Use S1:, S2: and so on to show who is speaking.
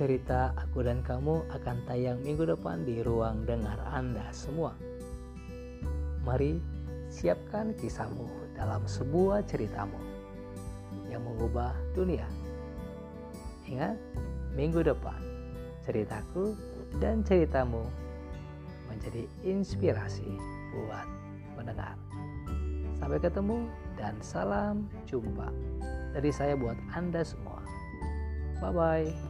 S1: cerita Aku dan Kamu akan tayang minggu depan di ruang dengar Anda semua. Mari siapkan kisahmu dalam sebuah ceritamu yang mengubah dunia. Ingat, minggu depan ceritaku dan ceritamu menjadi inspirasi buat mendengar. Sampai ketemu dan salam jumpa dari saya buat Anda semua. Bye bye.